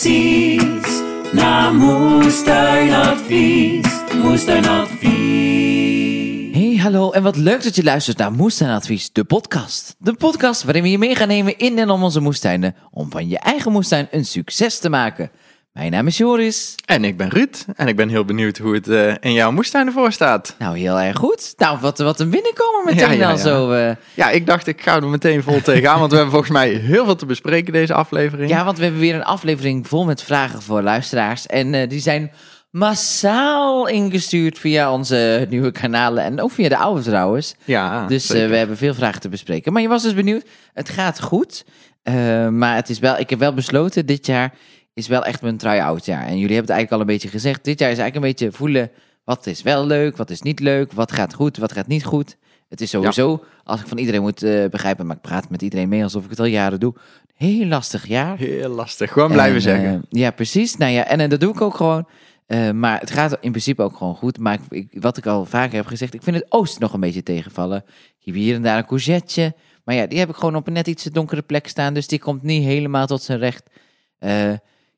precies naar moestuinadvies. Moestuinadvies. Hey, hallo en wat leuk dat je luistert naar Moestuinadvies, de podcast. De podcast waarin we je mee gaan nemen in en om onze moestuinen, om van je eigen moestuin een succes te maken. Mijn naam is Joris. En ik ben Ruud. En ik ben heel benieuwd hoe het eh, in jouw moestuin ervoor staat. Nou, heel erg goed. Nou, wat, wat een binnenkomer meteen Ja, ja. zo. eh. Ja, ik dacht ik ga er meteen vol tegenaan. Want we hebben volgens mij heel veel te bespreken deze aflevering. Ja, want we hebben weer een aflevering vol met vragen voor luisteraars. En eh, die zijn massaal ingestuurd via onze nieuwe kanalen en ook via de oude trouwens. Ja, Dus we hebben veel vragen te bespreken. Maar je was dus benieuwd. Het gaat goed. Maar het is wel, ik heb wel besloten, dit jaar is wel echt mijn try-out jaar. En jullie hebben het eigenlijk al een beetje gezegd. Dit jaar is eigenlijk een beetje voelen, wat is wel leuk, wat is niet leuk, wat gaat goed, wat gaat niet goed. Het is sowieso, als ik van iedereen moet eh, begrijpen, maar ik praat met iedereen mee alsof ik het al jaren doe. Heel lastig jaar. Heel lastig. Gewoon blijven En, zeggen. eh, ja, precies. Nou ja, en, eh, dat doe ik ook gewoon. Eh, maar het gaat in principe ook gewoon goed. Maar ik, ik- wat ik al vaker heb gezegd, ik vind het oosten nog een beetje tegenvallen. Ik heb hier en daar een courgette. Maar ja, die heb ik gewoon op een net iets donkere plek staan. Dus die komt niet helemaal tot zijn recht.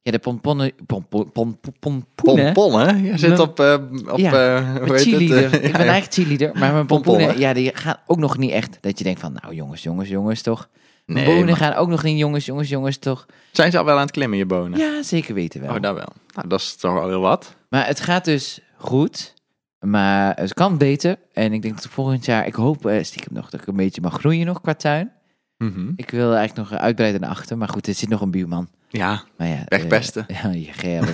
Ja, de pomponnen... Pom, pom, pom, pom, pompoenen. Pompon, hè? Je zit op, eh op Ja, eh, hoe heet cheerleader. Ik ben eigenlijk cheerleader. Maar mijn Pomponnen. ja, die gaan ook nog niet echt. Dat je denkt van, nou jongens, jongens, jongens, toch. Nee, bonen maar- gaan ook nog niet, jongens, jongens, jongens, toch. Zijn ze al wel aan het klimmen, je bonen? Ja, zeker weten wel. Oh, dat wel. Nou, dat is toch wel heel wat. Maar het gaat dus goed. Maar het kan beter. En ik denk dat volgend jaar, ik hoop eh, stiekem nog dat ik een beetje mag groeien nog qua tuin. Mhm. Ik wil eigenlijk nog uitbreiden naar achter. Maar goed, er zit nog een buurman. Ja, Maar ja, Wegpesten. eh, ja, je germ.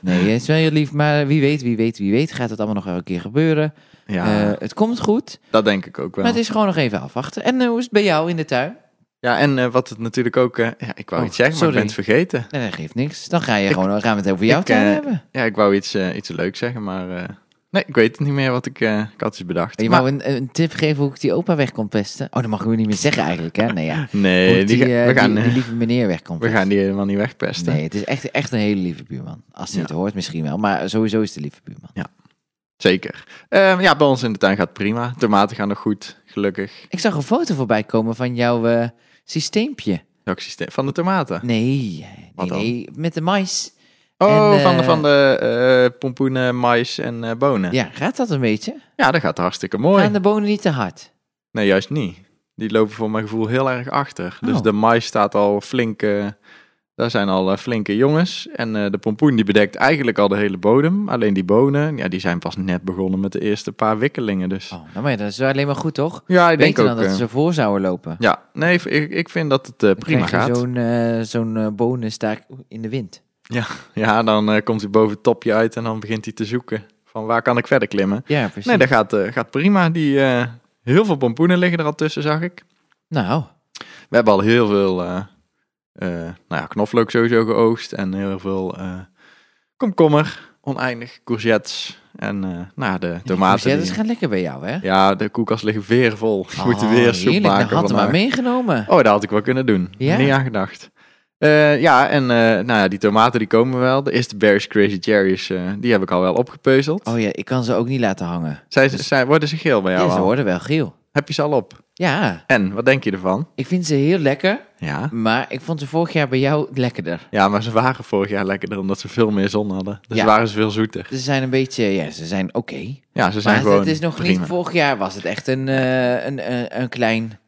nee, het is wel heel lief. Maar wie weet, wie weet, wie weet gaat het allemaal nog wel een keer gebeuren. ja Eh, het komt goed. dat denk ik ook wel. Maar het is gewoon nog even afwachten. En eh, hoe is het bij jou in de tuin? Ja, en wat het natuurlijk ook... ja, ik wou Oh, iets zeggen, maar ik ben het vergeten. Nee, dat geeft niks. Dan ga je Ik- gewoon, gaan we het over jouw ik, tuin hebben. Ja, ik wou iets, iets leuks zeggen, maar... nee, ik weet het niet meer wat ik... ik had iets bedacht. Je Maar- wou een, een tip geven hoe ik die opa weg kon pesten? Oh, dat mag ik niet meer zeggen eigenlijk, hè? Nee, ja. Nee, die, die, eh, we, gaan, die, die eh, lieve meneer weg kon we gaan die helemaal niet wegpesten. Nee, het is echt, echt een hele lieve buurman. Als hij Ja. het hoort, misschien wel. Maar sowieso is een lieve buurman. Zeker. Ehm, ja, bij ons in de tuin gaat prima. Tomaten gaan nog goed, gelukkig. Ik zag een foto voorbij komen van jouw eh, systeempje. Welk systeem? Van de tomaten? Nee, nee, nee, met de mais. Oh, En, van, de, eh, van de eh, pompoenen, mais en eh, bonen. Ja. Ja, gaat dat een beetje? dat gaat hartstikke mooi. Gaan de bonen niet te hard? Nee, juist niet. Die lopen voor mijn gevoel heel erg achter. Dus Oh. de mais staat al flink... daar zijn al flinke jongens. En de pompoen die bedekt eigenlijk al de hele bodem. Alleen die bonen, ja, die zijn pas net begonnen met de eerste paar wikkelingen. Dus Oh, nou maar ja, dat is alleen maar goed, toch? ja, ik denk Beter ook... dan dat ze voor zouden lopen. ja, nee, ik, ik vind dat het prima gaat. zo'n eh, zo'n eh, bonenstaak in de wind. Ja, dan eh, komt hij boven het topje uit en dan begint hij te zoeken van waar kan ik verder klimmen. Ja, precies. Nee, dat gaat, eh, gaat prima. Die, eh, heel veel pompoenen liggen er al tussen, zag ik. Nou, We hebben al heel veel nou ja, knoflook sowieso geoogst en heel veel komkommer, oneindig, courgettes en nou, de tomaten. Ja, dat gaat lekker bij jou, hè? ja, de koelkast liggen weer vol. We moeten Oh, weer soep heerlijk. Maken had hem maar meegenomen. Oh, dat had ik wel kunnen doen. Ja? Niet aan gedacht. Eh, ja, en eh, nou ja, die tomaten die komen wel. De eerste Berries Crazy Cherries, eh, die heb ik al wel opgepeuzeld. Oh ja, ik kan ze ook niet laten hangen. Zij, dus- zij, worden ze geel bij jou Ja, ze al? worden wel geel. Heb je ze al op? Ja, En, wat denk je ervan? ik vind ze heel lekker. Ja. Maar ik vond ze vorig jaar bij jou lekkerder. Ja, maar ze waren vorig jaar lekkerder omdat ze veel meer zon hadden. Dus Ja. waren ze veel zoeter. Ze zijn een beetje, ja, ze zijn oké. Ja, ze zijn Maar gewoon het is nog prima. niet, vorig jaar was het echt een, een, een, een klein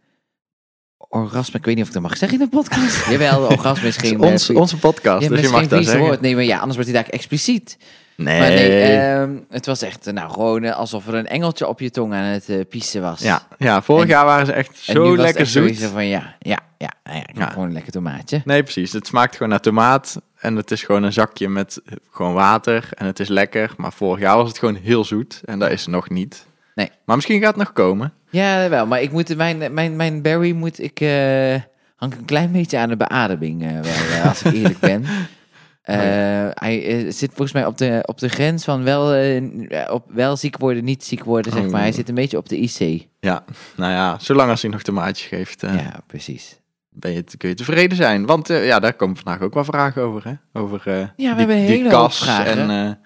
orgasme. Ik weet niet of ik dat mag zeggen in de podcast. Jawel, orgasme is geen... ons, eh, onze podcast, ja, dus je mag dat zeggen. woord. Nee, maar ja, anders wordt hij daar expliciet. Nee. Maar nee, ehm, het was echt, eh, nou, gewoon eh, alsof er een engeltje op je tong aan het piezen was. ja, ja, vorig En- jaar waren ze echt zo lekker echt zoet. van, ja, ja, ja, nou ja, Ja. gewoon een lekker tomaatje. Nee, precies. Het smaakt gewoon naar tomaat. En het is gewoon een zakje met gewoon water. En het is lekker. Maar vorig jaar was het gewoon heel zoet. En dat is het nog niet. Nee. Maar misschien gaat het nog komen. Ja, wel, maar ik moet, mijn, mijn, mijn berry moet ik, eh hang een klein beetje aan de beademing, eh, wel, eh, als ik eerlijk ben. Eh, Hij zit volgens mij op de, op de grens van wel, op, wel ziek worden, niet ziek worden, zeg Oh. maar. Hij zit een beetje op de IC. Ja, nou ja, zolang als hij nog tomaatjes geeft, eh, Ja, precies. ben je, kun je tevreden zijn. Want ja, daar komen vandaag ook wel vragen over. Hè? Over eh, we die, hebben die kas en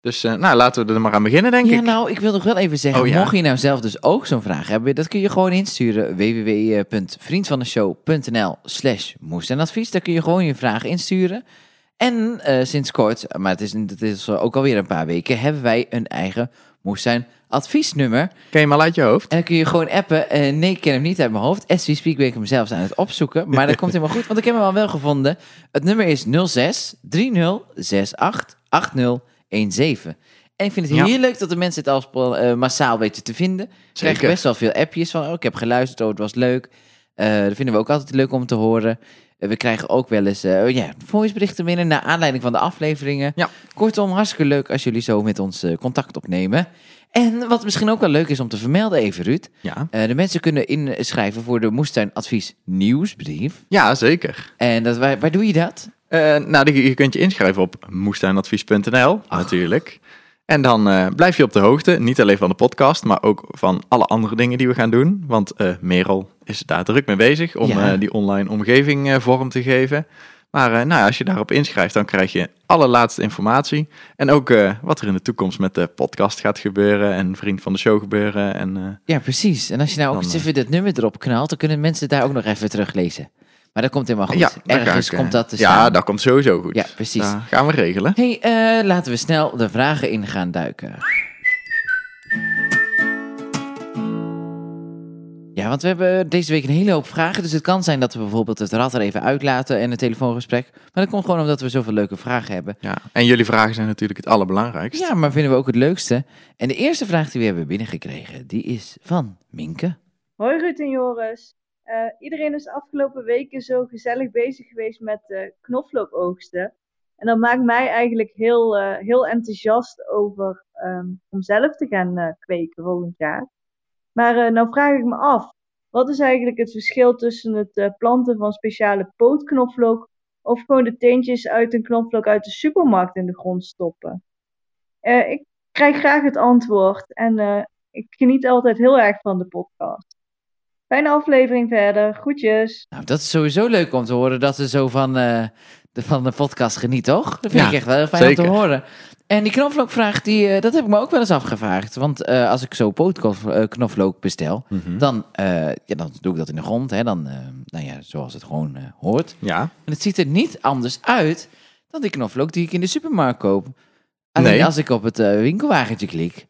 Dus nou, laten we er maar aan beginnen, denk ja, ik. nou, ik wil nog wel even zeggen, Oh, ja. mocht je nou zelf dus ook zo'n vraag hebben, dat kun je gewoon insturen. www.vriendvandeshow.nl slash moest en advies. Daar kun je gewoon je vraag insturen. En eh, sinds kort, maar het is, het is ook alweer een paar weken, hebben wij een eigen moestuin adviesnummer. Ken je hem al uit je hoofd? En dan kun je gewoon appen. Eh, nee, ik ken hem niet uit mijn hoofd. As we speak ben ik hem zelfs aan het opzoeken. Maar dat komt helemaal goed, want ik heb hem al wel gevonden. Het nummer is 06 30 68 8017. En ik vind het Ja. heel leuk dat de mensen het al spo- eh, massaal weten te vinden. Ik krijg Zeker. best wel veel appjes van, oh, ik heb geluisterd, oh, het was leuk. Eh, dat vinden we ook altijd leuk om te horen. Eh, we krijgen ook wel eens eh ja, voiceberichten binnen naar aanleiding van de afleveringen. Ja. Kortom, hartstikke leuk als jullie zo met ons contact opnemen. En wat misschien ook wel leuk is om te vermelden even, Ruud. Ja. De mensen kunnen inschrijven voor de Moestuin Advies nieuwsbrief. Ja, zeker. En dat, waar, waar doe je dat? Eh, nou, je kunt je inschrijven op moestuinadvies.nl natuurlijk. En dan eh, blijf je op de hoogte, niet alleen van de podcast, maar ook van alle andere dingen die we gaan doen. Want eh Merel is daar druk mee bezig om Ja. die online omgeving vorm te geven. Maar nou, als je daarop inschrijft, dan krijg je allerlaatste informatie. En ook wat er in de toekomst met de podcast gaat gebeuren en vriend van de show gebeuren. En, Ja, precies. En als je nou ook eens even dat nummer erop knalt, dan kunnen mensen daar ook nog even teruglezen. Maar dat komt helemaal goed. ja, Ergens ik, eh, komt dat te Ja, dat komt sowieso goed. Ja, precies. Dat gaan we regelen. hey, eh, laten we snel de vragen in gaan duiken. Ja, want we hebben deze week een hele hoop vragen. Dus het kan zijn dat we bijvoorbeeld het rad er even uitlaten en een telefoongesprek. Maar dat komt gewoon omdat we zoveel leuke vragen hebben. Ja. En jullie vragen zijn natuurlijk het allerbelangrijkste. Ja, maar vinden we ook het leukste. En de eerste vraag die we hebben binnengekregen, die is van Minke. Hoi Ruud en Joris. Eh, iedereen is de afgelopen weken zo gezellig bezig geweest met eh knoflookoogsten. En dat maakt mij eigenlijk heel, eh, heel enthousiast over ehm, om zelf te gaan kweken volgend jaar. Maar nou vraag ik me af, wat is eigenlijk het verschil tussen het planten van speciale pootknoflook of gewoon de teentjes uit een knoflook uit de supermarkt in de grond stoppen? Ik krijg graag het antwoord en ik geniet altijd heel erg van de podcast. Fijne aflevering verder. Groetjes. Nou, dat is sowieso leuk om te horen dat ze zo van, eh, de, van de podcast geniet, toch? Dat vind Ja, ik echt wel heel fijn om te horen. En die knoflookvraag, die, eh, dat heb ik me ook wel eens afgevraagd. Want eh, als ik zo pootknoflook bestel, Mhm. dan, eh, ja, dan doe ik dat in de grond. Hè, dan, nou ja, zoals het gewoon hoort. Ja. En het ziet er niet anders uit dan die knoflook die ik in de supermarkt koop. Alleen Nee. als ik op het winkelwagentje klik,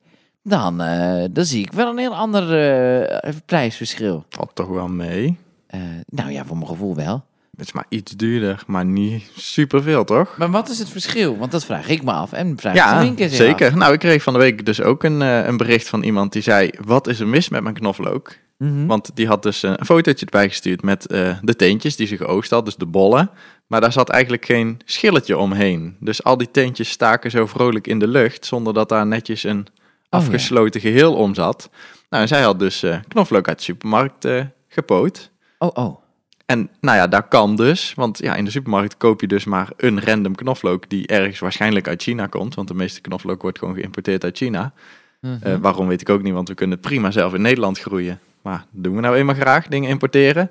dan, eh, dan zie ik wel een heel ander eh, prijsverschil. Valt toch wel mee. Eh, nou ja, voor mijn gevoel wel. Het is maar iets duurder, maar niet superveel, toch? Maar wat is het verschil? Want dat vraag ik me af en vraag ik de Ja, winkers zich zeker. af. Nou, ik kreeg van de week dus ook een, een bericht van iemand die zei... Wat is er mis met mijn knoflook? Mhm. Want die had dus een fotootje erbij gestuurd met de teentjes die ze geoogst had, dus de bollen. Maar daar zat eigenlijk geen schilletje omheen. Dus al die teentjes staken zo vrolijk in de lucht, zonder dat daar netjes een Oh, afgesloten geheel om zat. Nou, en zij had dus eh, knoflook uit de supermarkt eh, gepoot. Oh, oh. En nou ja, dat kan dus. Want ja, in de supermarkt koop je dus maar een random knoflook die ergens waarschijnlijk uit China komt. Want de meeste knoflook wordt gewoon geïmporteerd uit China. Mhm. Eh, waarom weet ik ook niet, want we kunnen prima zelf in Nederland groeien. Maar doen we nou eenmaal graag, dingen importeren.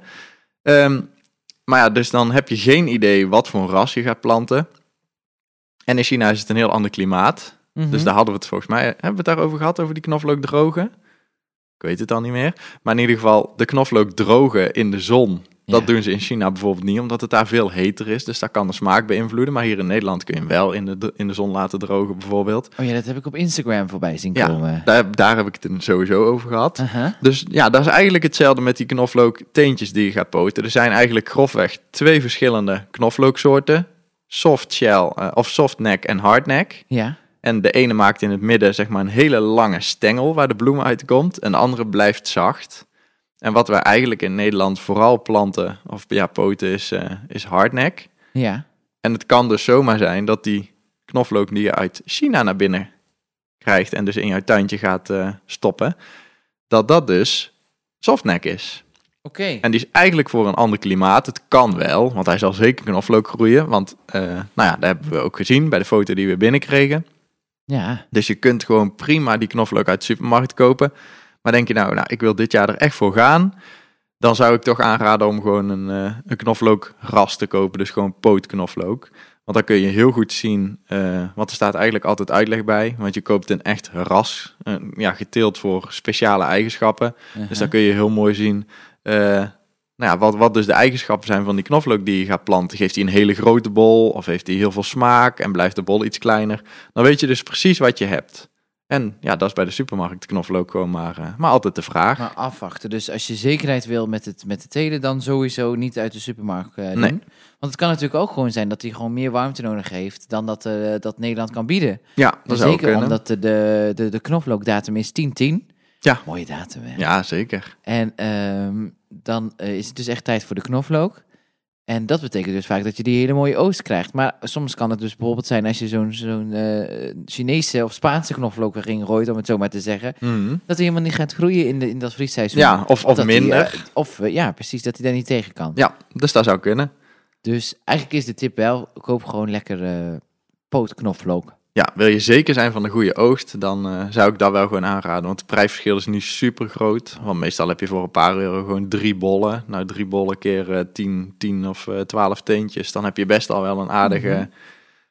Ehm, maar ja, dus dan heb je geen idee wat voor een ras je gaat planten. En in China is het een heel ander klimaat. Mhm. Dus daar hadden we het volgens mij, hebben we het daarover gehad, over die knoflook drogen? Ik weet het al niet meer. Maar in ieder geval, de knoflook drogen in de zon. Dat Ja. doen ze in China bijvoorbeeld niet, omdat het daar veel heter is. Dus dat kan de smaak beïnvloeden. Maar hier in Nederland kun je hem wel in de, in de zon laten drogen bijvoorbeeld. Oh ja, dat heb ik op Instagram voorbij zien Ja, komen. Daar, daar heb ik het sowieso over gehad. Dus ja, dat is eigenlijk hetzelfde met die knoflook teentjes die je gaat poten. Er zijn eigenlijk grofweg twee verschillende knoflooksoorten. Soft shell eh, of soft neck en hard neck. Ja. En de ene maakt in het midden zeg maar een hele lange stengel waar de bloem uitkomt. En de andere blijft zacht. En wat wij eigenlijk in Nederland vooral planten of ja, poten is, eh, is hardneck. Ja. En het kan dus zomaar zijn dat die knoflook die je uit China naar binnen krijgt en dus in jouw tuintje gaat eh, stoppen, dat dat dus softneck is. Oké. En die is eigenlijk voor een ander klimaat. Het kan wel, want hij zal zeker knoflook groeien. Want eh, nou ja, dat hebben we ook gezien bij de foto die we binnenkregen. Ja. Dus je kunt gewoon prima die knoflook uit de supermarkt kopen. Maar denk je nou, nou, ik wil dit jaar er echt voor gaan. Dan zou ik toch aanraden om gewoon een, eh een knoflookras te kopen. Dus gewoon pootknoflook. Want dan kun je heel goed zien, eh, want er staat eigenlijk altijd uitleg bij. Want je koopt een echt ras, ja, geteeld voor speciale eigenschappen. Dus dan kun je heel mooi zien eh, nou ja, wat, wat dus de eigenschappen zijn van die knoflook die je gaat planten. Geeft hij een hele grote bol of heeft hij heel veel smaak en blijft de bol iets kleiner? Dan weet je dus precies wat je hebt. En ja, dat is bij de supermarkt knoflook gewoon maar, eh, maar altijd de vraag. Maar afwachten. Dus als je zekerheid wil met het, met het telen, dan sowieso niet uit de supermarkt eh, doen. Nee. Want het kan natuurlijk ook gewoon zijn dat hij gewoon meer warmte nodig heeft dan dat, eh, dat Nederland kan bieden. Ja, dat ook Zeker omdat de, de, de, de knoflookdatum is 10-10. Ja. Mooie datum, hè? Ja, zeker. En ehm, dan eh, is het dus echt tijd voor de knoflook. En dat betekent dus vaak dat je die hele mooie oost krijgt. Maar soms kan het dus bijvoorbeeld zijn als je zo'n zo'n eh, Chinese of Spaanse knoflook erin gooit, om het zo maar te zeggen. Mhm. Dat hij helemaal niet gaat groeien in, de, in dat vriesseizoen. Ja, of, of die, minder. eh, of ja, precies, dat hij daar niet tegen kan. Ja, dus dat zou kunnen. Dus eigenlijk is de tip wel, koop gewoon lekker pootknoflook. Ja, wil je zeker zijn van de goede oogst, dan eh, zou ik dat wel gewoon aanraden. Want het prijsverschil is niet super groot. Want meestal heb je voor een paar euro gewoon drie bollen. Nou, drie bollen keer eh 10, 10 of eh 12 teentjes. Dan heb je best al wel een aardige, Mhm.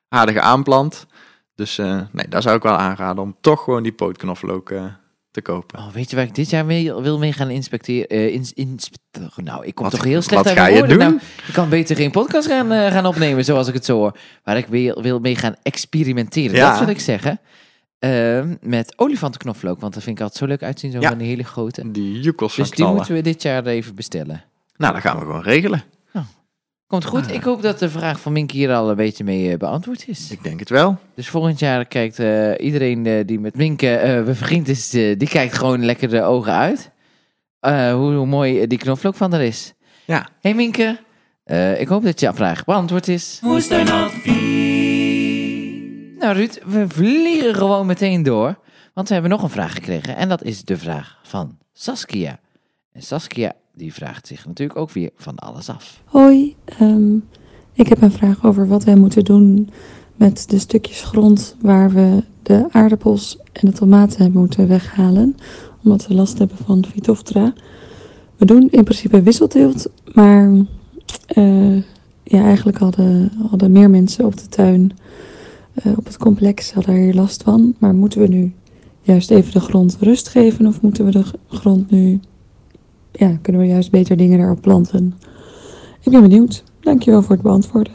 aardige aanplant. Dus nee, daar zou ik wel aanraden om toch gewoon die pootknoflook te kopen. Oh, weet je waar ik dit jaar mee, wil mee gaan inspecteren? eh ins- nou, ik kom Wat- toch heel slecht wat uit ga je woorden. doen? Nou, ik kan beter geen podcast gaan, eh, gaan opnemen zoals ik het zo hoor. Waar ik wil, wil mee gaan experimenteren. Ja. Dat wil ik zeggen. Ehm, met olifantenknoflook. Want dat vind ik altijd zo leuk uitzien. Zo Ja. hele grote. Die jukkels van Dus die knallen. moeten we dit jaar even bestellen. Nou, dat gaan we gewoon regelen. Komt goed. Ah. Ik hoop dat de vraag van Mink hier al een beetje mee eh, beantwoord is. Ik denk het wel. Dus volgend jaar kijkt eh, iedereen eh, die met Mink eh bevriend is, die kijkt gewoon lekker de ogen uit. Eh, hoe, hoe mooi die knoflook van er is. Ja. Hey Minke, eh, ik hoop dat jouw vraag beantwoord is. Nou Ruud, we vliegen gewoon meteen door. Want we hebben nog een vraag gekregen. En dat is de vraag van Saskia. En Saskia, die vraagt zich natuurlijk ook weer van alles af. Hoi, ehm, ik heb een vraag over wat wij moeten doen met de stukjes grond waar we de aardappels en de tomaten moeten weghalen, omdat we last hebben van Phytophthora. We doen in principe wisselteelt, maar eh, ja, eigenlijk hadden, hadden meer mensen op de tuin, eh, op het complex, hadden er hier last van. Maar moeten we nu juist even de grond rust geven of moeten we de grond nu, ja, kunnen we juist beter dingen daarop planten? Ik ben benieuwd. Dankjewel voor het beantwoorden.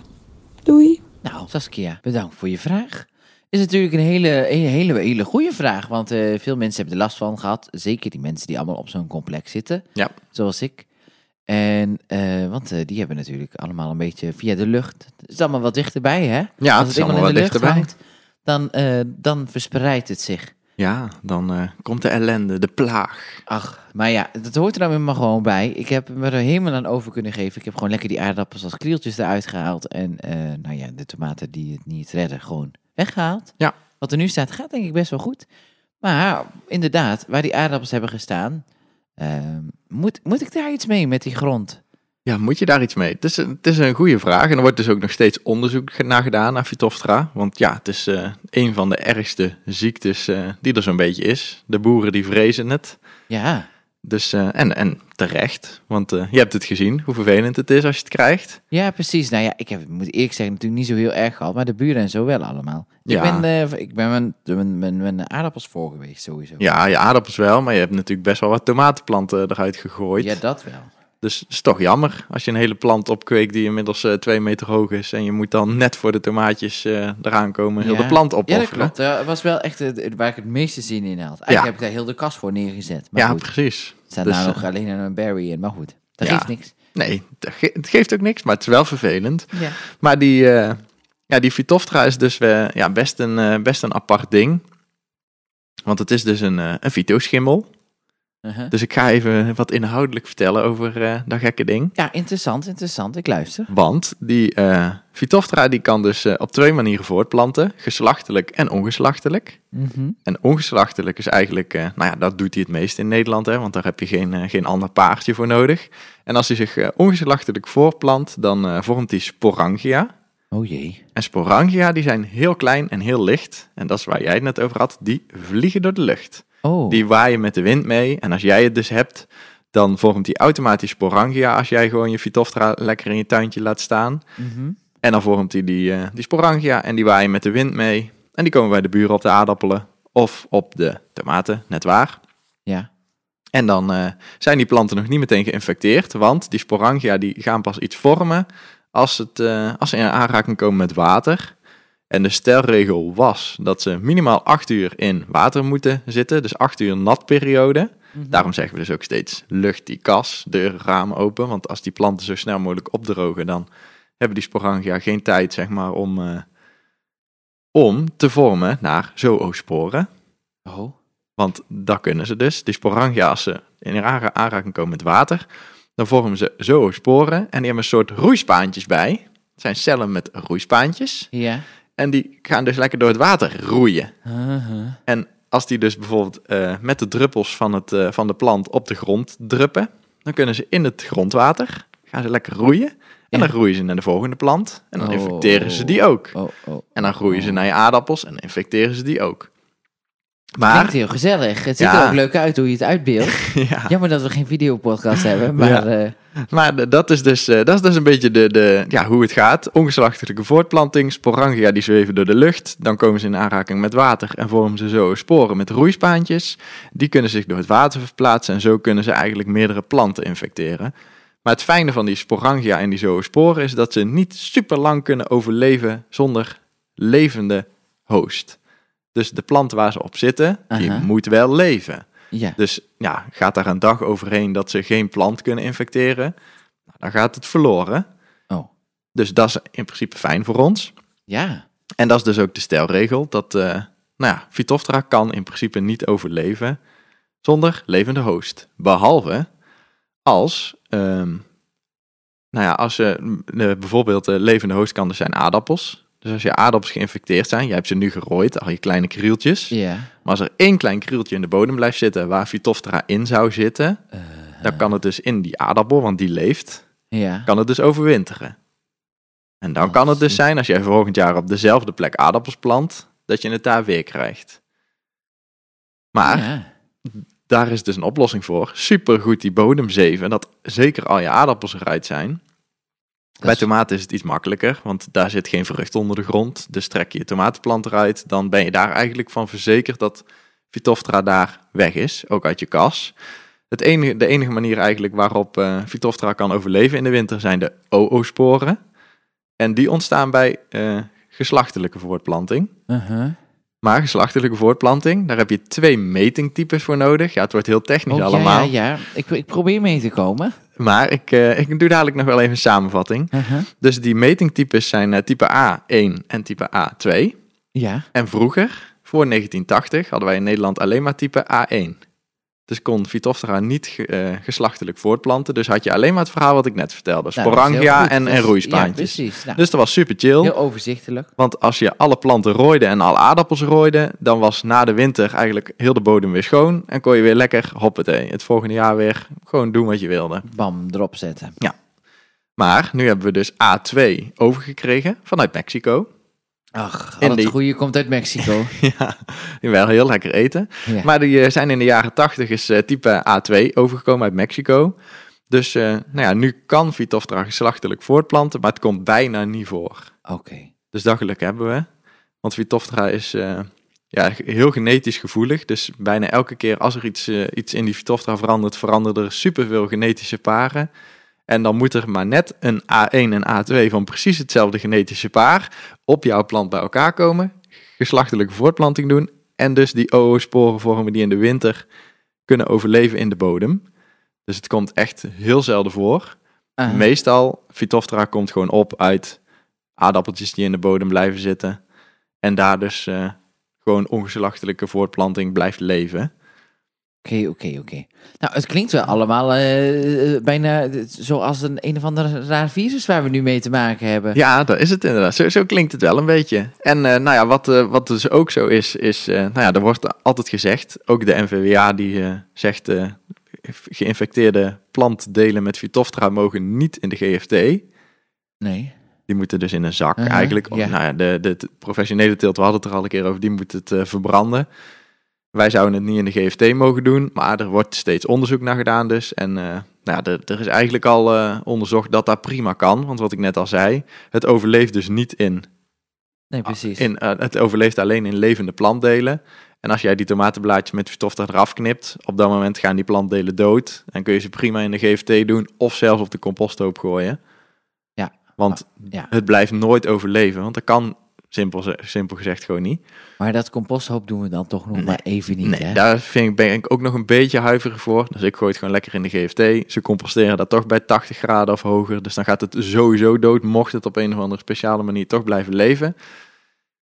Doei. Nou, Saskia, bedankt voor je vraag. Is natuurlijk een hele, een hele, hele goede vraag. Want eh, veel mensen hebben er last van gehad. Zeker die mensen die allemaal op zo'n complex zitten. Ja. Zoals ik. En, eh, want eh, die hebben natuurlijk allemaal een beetje via de lucht. Het is allemaal wat dichterbij, hè? Ja, Als het is allemaal wat in de lucht dichterbij. hangt, dan, eh, dan verspreidt het zich. Ja, dan eh, komt de ellende, de plaag. Ach, maar ja, dat hoort er nou maar gewoon bij. Ik heb me er helemaal aan over kunnen geven. Ik heb gewoon lekker die aardappels als krieltjes eruit gehaald. En eh, nou ja, de tomaten die het niet redden, gewoon weggehaald. Ja. Wat er nu staat, gaat denk ik best wel goed. Maar inderdaad, waar die aardappels hebben gestaan, ehm, moet, moet ik daar iets mee met die grond? Ja, moet je daar iets mee? Het is, een- het is een goede vraag. En er wordt dus ook nog steeds onderzoek naar gedaan, naar Phytophthora. Want ja, het is eh, een van de ergste ziektes eh, die er zo'n beetje is. De boeren die vrezen het. Ja, Dus, eh, en, en terecht, want je hebt het gezien, hoe vervelend het is als je het krijgt. ja precies. Nou ja, ik heb, moet eerlijk zeggen, natuurlijk niet zo heel erg gehad. Maar de buren en zo wel allemaal. Ja. Ik ben, ik ben mijn, mijn, mijn, mijn aardappels voor geweest, sowieso. Ja, je aardappels wel, maar je hebt natuurlijk best wel wat tomatenplanten eruit gegooid. Ja, dat wel. Dus het is toch jammer als je een hele plant opkweekt die inmiddels eh, twee meter hoog is. En je moet dan net voor de tomaatjes eh, eraan komen heel Ja. de plant Ja, dat opofferen. klopt. Dat was wel echt het, waar ik het meeste zin in had. Eigenlijk Ja. heb ik daar heel de kast voor neergezet. Maar Ja, goed, precies. er staat Dus, nou eh, nog alleen een berry in. Maar goed, dat Ja. geeft niks. Nee, het ge- het geeft ook niks, maar het is wel vervelend. Ja. Maar die, eh ja, die Phytophthora is dus eh, ja, best, een, eh, best een apart ding. Want het is dus een, eh een Uh-huh. Dus ik ga even wat inhoudelijk vertellen over eh, dat gekke ding. Ja, interessant, interessant. Ik luister. Want die Phytophthora die kan dus eh, op twee manieren voortplanten. Geslachtelijk en ongeslachtelijk. Mhm. En ongeslachtelijk is eigenlijk, nou ja, dat doet hij het meest in Nederland, hè, want daar heb je geen, geen ander paardje voor nodig. En als hij zich ongeslachtelijk voorplant, dan vormt hij sporangia. Oh jee. En sporangia die zijn heel klein en heel licht. En dat is waar jij het net over had, die vliegen door de lucht. Oh. Die waaien met de wind mee. En als jij het dus hebt, dan vormt hij automatisch sporangia als jij gewoon je Phytophthora lekker in je tuintje laat staan. Mhm. En dan vormt hij die, eh, die sporangia en die waaien met de wind mee. En die komen bij de buren op de aardappelen of op de tomaten, net waar. Ja. En dan eh, zijn die planten nog niet meteen geïnfecteerd, want die sporangia die gaan pas iets vormen als, het, eh, als ze in aanraking komen met water. En de stelregel was dat ze minimaal 8 uur in water moeten zitten, dus 8 uur natperiode. Daarom zeggen we dus ook steeds lucht die kas, deuren, ramen open. Want als die planten zo snel mogelijk opdrogen, dan hebben die sporangia geen tijd zeg maar, om, eh, om te vormen naar zoosporen. Oh. Want dat kunnen ze dus. Die sporangia, als ze in aanra- aanraking komen met water, dan vormen ze zoosporen. En die hebben een soort roeispaantjes bij. Het zijn cellen met roeispaantjes. Ja. En die gaan dus lekker door het water roeien. Uh-huh. En als die dus bijvoorbeeld eh, met de druppels van, het, eh, van de plant op de grond druppen, dan kunnen ze in het grondwater, gaan ze lekker roeien. En Ja. dan groeien ze naar de volgende plant. En dan Oh. infecteren ze die ook. Oh, oh. En dan groeien ze naar je aardappels en infecteren ze die ook. Klinkt Maar, heel gezellig. Het ziet Ja. er ook leuk uit hoe je het uitbeeldt. ja, Jammer dat we geen videopodcast hebben, maar... Ja. eh, maar dat, is dus, eh, dat is dus een beetje de, de, ja, hoe het gaat. Ongeslachtelijke voortplanting, sporangia die zweven door de lucht. Dan komen ze in aanraking met water en vormen ze zo sporen met roeispaantjes. Die kunnen zich door het water verplaatsen en zo kunnen ze eigenlijk meerdere planten infecteren. Maar het fijne van die sporangia en die zoosporen is dat ze niet super lang kunnen overleven zonder levende host. Dus de plant waar ze op zitten, die moet wel leven. ja. Dus ja, gaat daar een dag overheen dat ze geen plant kunnen infecteren, nou, dan gaat het verloren. Oh. Dus dat is in principe fijn voor ons. Ja. En dat is dus ook de stelregel dat, eh nou ja, Phytophthora kan in principe niet overleven zonder levende host. Behalve als, ehm, nou ja, als je bijvoorbeeld de levende host kan dus zijn aardappels. Dus als je aardappels geïnfecteerd zijn, je hebt ze nu gerooid, al je kleine krieltjes. Maar als er één klein krieltje in de bodem blijft zitten waar Phytophthora in zou zitten, dan kan het dus in die aardappel, want die leeft, kan het dus overwinteren. En dan Oh, kan het dus shit. zijn, als jij volgend jaar op dezelfde plek aardappels plant, dat je het daar weer krijgt. Maar daar is dus een oplossing voor. Supergoed die bodem zeven, dat zeker al je aardappels eruit zijn. Bij tomaten is het iets makkelijker, want daar zit geen vrucht onder de grond. Dus trek je je tomatenplant eruit, dan ben je daar eigenlijk van verzekerd dat Phytophthora daar weg is, ook uit je kas. Het enige, de enige manier eigenlijk waarop Phytophthora kan overleven in de winter zijn de oosporen. En die ontstaan bij eh, geslachtelijke voortplanting. Uh-huh. Maar geslachtelijke voortplanting, daar heb je twee metingtypes voor nodig. Ja, het wordt heel technisch Oh, ja, allemaal. Ja, ja. Ik, ik probeer mee te komen. Maar ik, eh, ik doe dadelijk nog wel even een samenvatting. Uh-huh. Dus die metingtypes zijn eh, type A1 en type A2. Ja. En vroeger, voor 1980, hadden wij in Nederland alleen maar type A1. Dus kon Phytophthora niet eh, geslachtelijk voortplanten. Dus had je alleen maar het verhaal wat ik net vertelde. Nou, Sporangia en, en is- roeispaantjes. Ja. Nou, dus dat was super chill. heel overzichtelijk. Want als je alle planten rooide en alle aardappels rooide, dan was na de winter eigenlijk heel de bodem weer schoon. En kon je weer lekker, hoppatee, het volgende jaar weer gewoon doen wat je wilde. Bam, erop zetten. Maar nu hebben we dus A2 overgekregen vanuit Mexico. Ach, al het goede komt uit Mexico. ja, die wel heel lekker eten. Ja. Maar die eh, zijn in de jaren 80 is eh, type A2 overgekomen uit Mexico. Dus eh, nou ja, nu kan Phytophthora geslachtelijk voortplanten, maar het komt bijna niet voor. Oké. Dus dat geluk hebben we. Want Phytophthora is ja, heel genetisch gevoelig. Dus bijna elke keer als er iets, iets in die Phytophthora verandert, veranderen er superveel genetische paren. En dan moet er maar net een A1 en A2 van precies hetzelfde genetische paar op jouw plant bij elkaar komen. Geslachtelijke voortplanting doen. En dus die OO-sporen vormen die in de winter kunnen overleven in de bodem. Dus het komt echt heel zelden voor. Meestal, Phytophthora komt gewoon op uit aardappeltjes die in de bodem blijven zitten. En daar dus eh, gewoon ongeslachtelijke voortplanting blijft leven. Oké, oké, oké. Nou, het klinkt wel allemaal eh, eh, bijna zoals een een of ander raar virus waar we nu mee te maken hebben. Ja, dat is het inderdaad. Zo, zo klinkt het wel een beetje. En eh, nou ja, wat, wat dus ook zo is, is, nou ja, er wordt altijd gezegd, ook de NVWA die zegt, geïnfecteerde plantdelen met Phytophthora mogen niet in de GFT. Nee. Die moeten dus in een zak Uh-huh, eigenlijk. ja. Nou ja, de, de, de professionele teelt, we hadden het er al een keer over, die moet het verbranden. Wij zouden het niet in de GFT mogen doen, maar er wordt steeds onderzoek naar gedaan dus. En eh, nou ja, er- er is eigenlijk al eh, onderzocht dat dat prima kan. Want wat ik net al zei, het overleeft dus niet in Nee, precies. In, eh, het overleeft alleen in levende plantdelen. En als jij die tomatenblaadjes met Vitofta eraf knipt, op dat moment gaan die plantdelen dood. En kun je ze prima in de GFT doen of zelfs op de composthoop gooien. Ja. Want ja. het blijft nooit overleven, want dat kan simpel, ze- simpel gezegd gewoon niet. Maar dat composthoop doen we dan toch nog Nee. maar even niet, Nee, hè? daar vind ik, ben ik ook nog een beetje huiverig voor. Dus ik gooi het gewoon lekker in de GFT. Ze composteren dat toch bij 80 graden of hoger. Dus dan gaat het sowieso dood, mocht het op een of andere speciale manier toch blijven leven.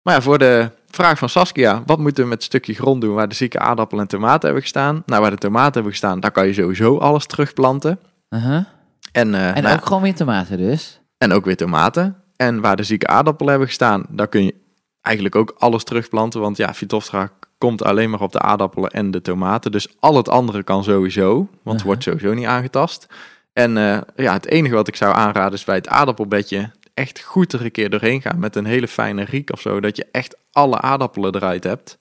Maar ja, voor de vraag van Saskia, wat moeten we met het stukje grond doen waar de zieke aardappelen en tomaten hebben gestaan? Nou, waar de tomaten hebben gestaan, daar kan je sowieso alles terugplanten. Uh-huh. En, eh, En nou ook gewoon weer tomaten dus. en ook weer tomaten. En waar de zieke aardappelen hebben gestaan, daar kun je eigenlijk ook alles terugplanten. Want ja, Phytophthora komt alleen maar op de aardappelen en de tomaten. Dus al het andere kan sowieso, want het wordt sowieso niet aangetast. En eh, ja, het enige wat ik zou aanraden is bij het aardappelbedje echt goed er een keer doorheen gaan met een hele fijne riek of zo. Dat je echt alle aardappelen eruit hebt.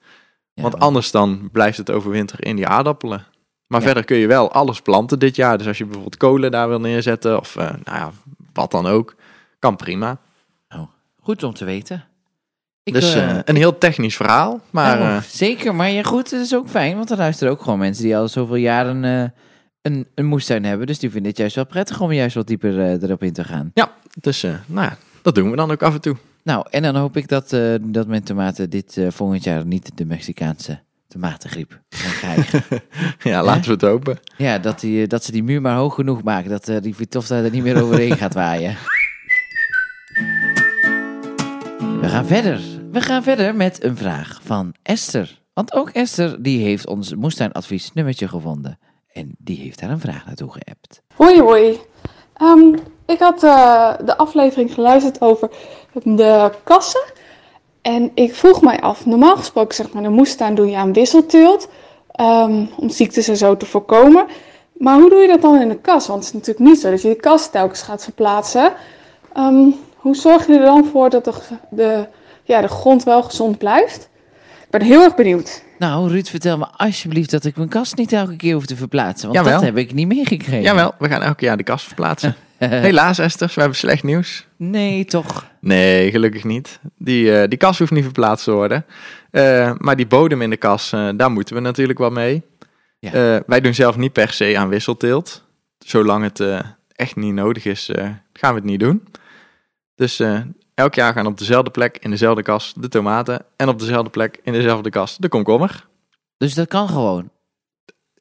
Ja, want anders dan blijft het overwinter in die aardappelen. Maar Ja. verder kun je wel alles planten dit jaar. Dus als je bijvoorbeeld kolen daar wil neerzetten of eh, nou ja, wat dan ook, kan prima. Goed om te weten. Ik, dus eh, eh, een heel technisch verhaal, maar nou, eh, zeker, maar ja, goed, het is ook fijn, want er luisteren ook gewoon mensen die al zoveel jaren eh, een, een moestuin hebben. Dus die vinden het juist wel prettig om juist wat dieper erop in te gaan. dus, eh, nou ja, dat doen we dan ook af en toe. Nou, en dan hoop ik dat, dat mijn tomaten dit volgend jaar niet de Mexicaanse tomatengriep gaan krijgen. ja, laten we het hopen. ja, dat, die, dat ze die muur maar hoog genoeg maken, dat die Vitofta er niet meer overheen gaat waaien. We gaan verder. We gaan verder met een vraag van Esther. Want ook Esther die heeft ons moestuinadvies nummertje gevonden. En die heeft daar een vraag naartoe geappt. Hoi hoi. Ehm, ik had eh, de aflevering geluisterd over de kassen. En ik vroeg mij af, normaal gesproken zeg maar, de moestuin doe je aan wisselteelt. ehm, om ziektes en zo te voorkomen. Maar hoe doe je dat dan in de kas? Want het is natuurlijk niet zo dat je de kas telkens gaat verplaatsen. Ehm, hoe zorg je er dan voor dat de, de, ja, de grond wel gezond blijft? Ik ben heel erg benieuwd. Nou, Ruud, vertel me alsjeblieft dat ik mijn kast niet elke keer hoef te verplaatsen. Want Jawel. dat heb ik niet meegekregen. Jawel, we gaan elk jaar de kast verplaatsen. Helaas Esther, we hebben slecht nieuws. Nee, toch? Nee, gelukkig niet. Die, eh, die kas hoeft niet verplaatst te worden. Eh, maar die bodem in de kas, eh, daar moeten we natuurlijk wel mee. Ja. Eh, wij doen zelf niet per se aan wisselteelt. Zolang het eh, echt niet nodig is, eh, gaan we het niet doen. Dus eh, elk jaar gaan op dezelfde plek in dezelfde kas de tomaten. En op dezelfde plek in dezelfde kas de komkommer. Dus dat kan gewoon.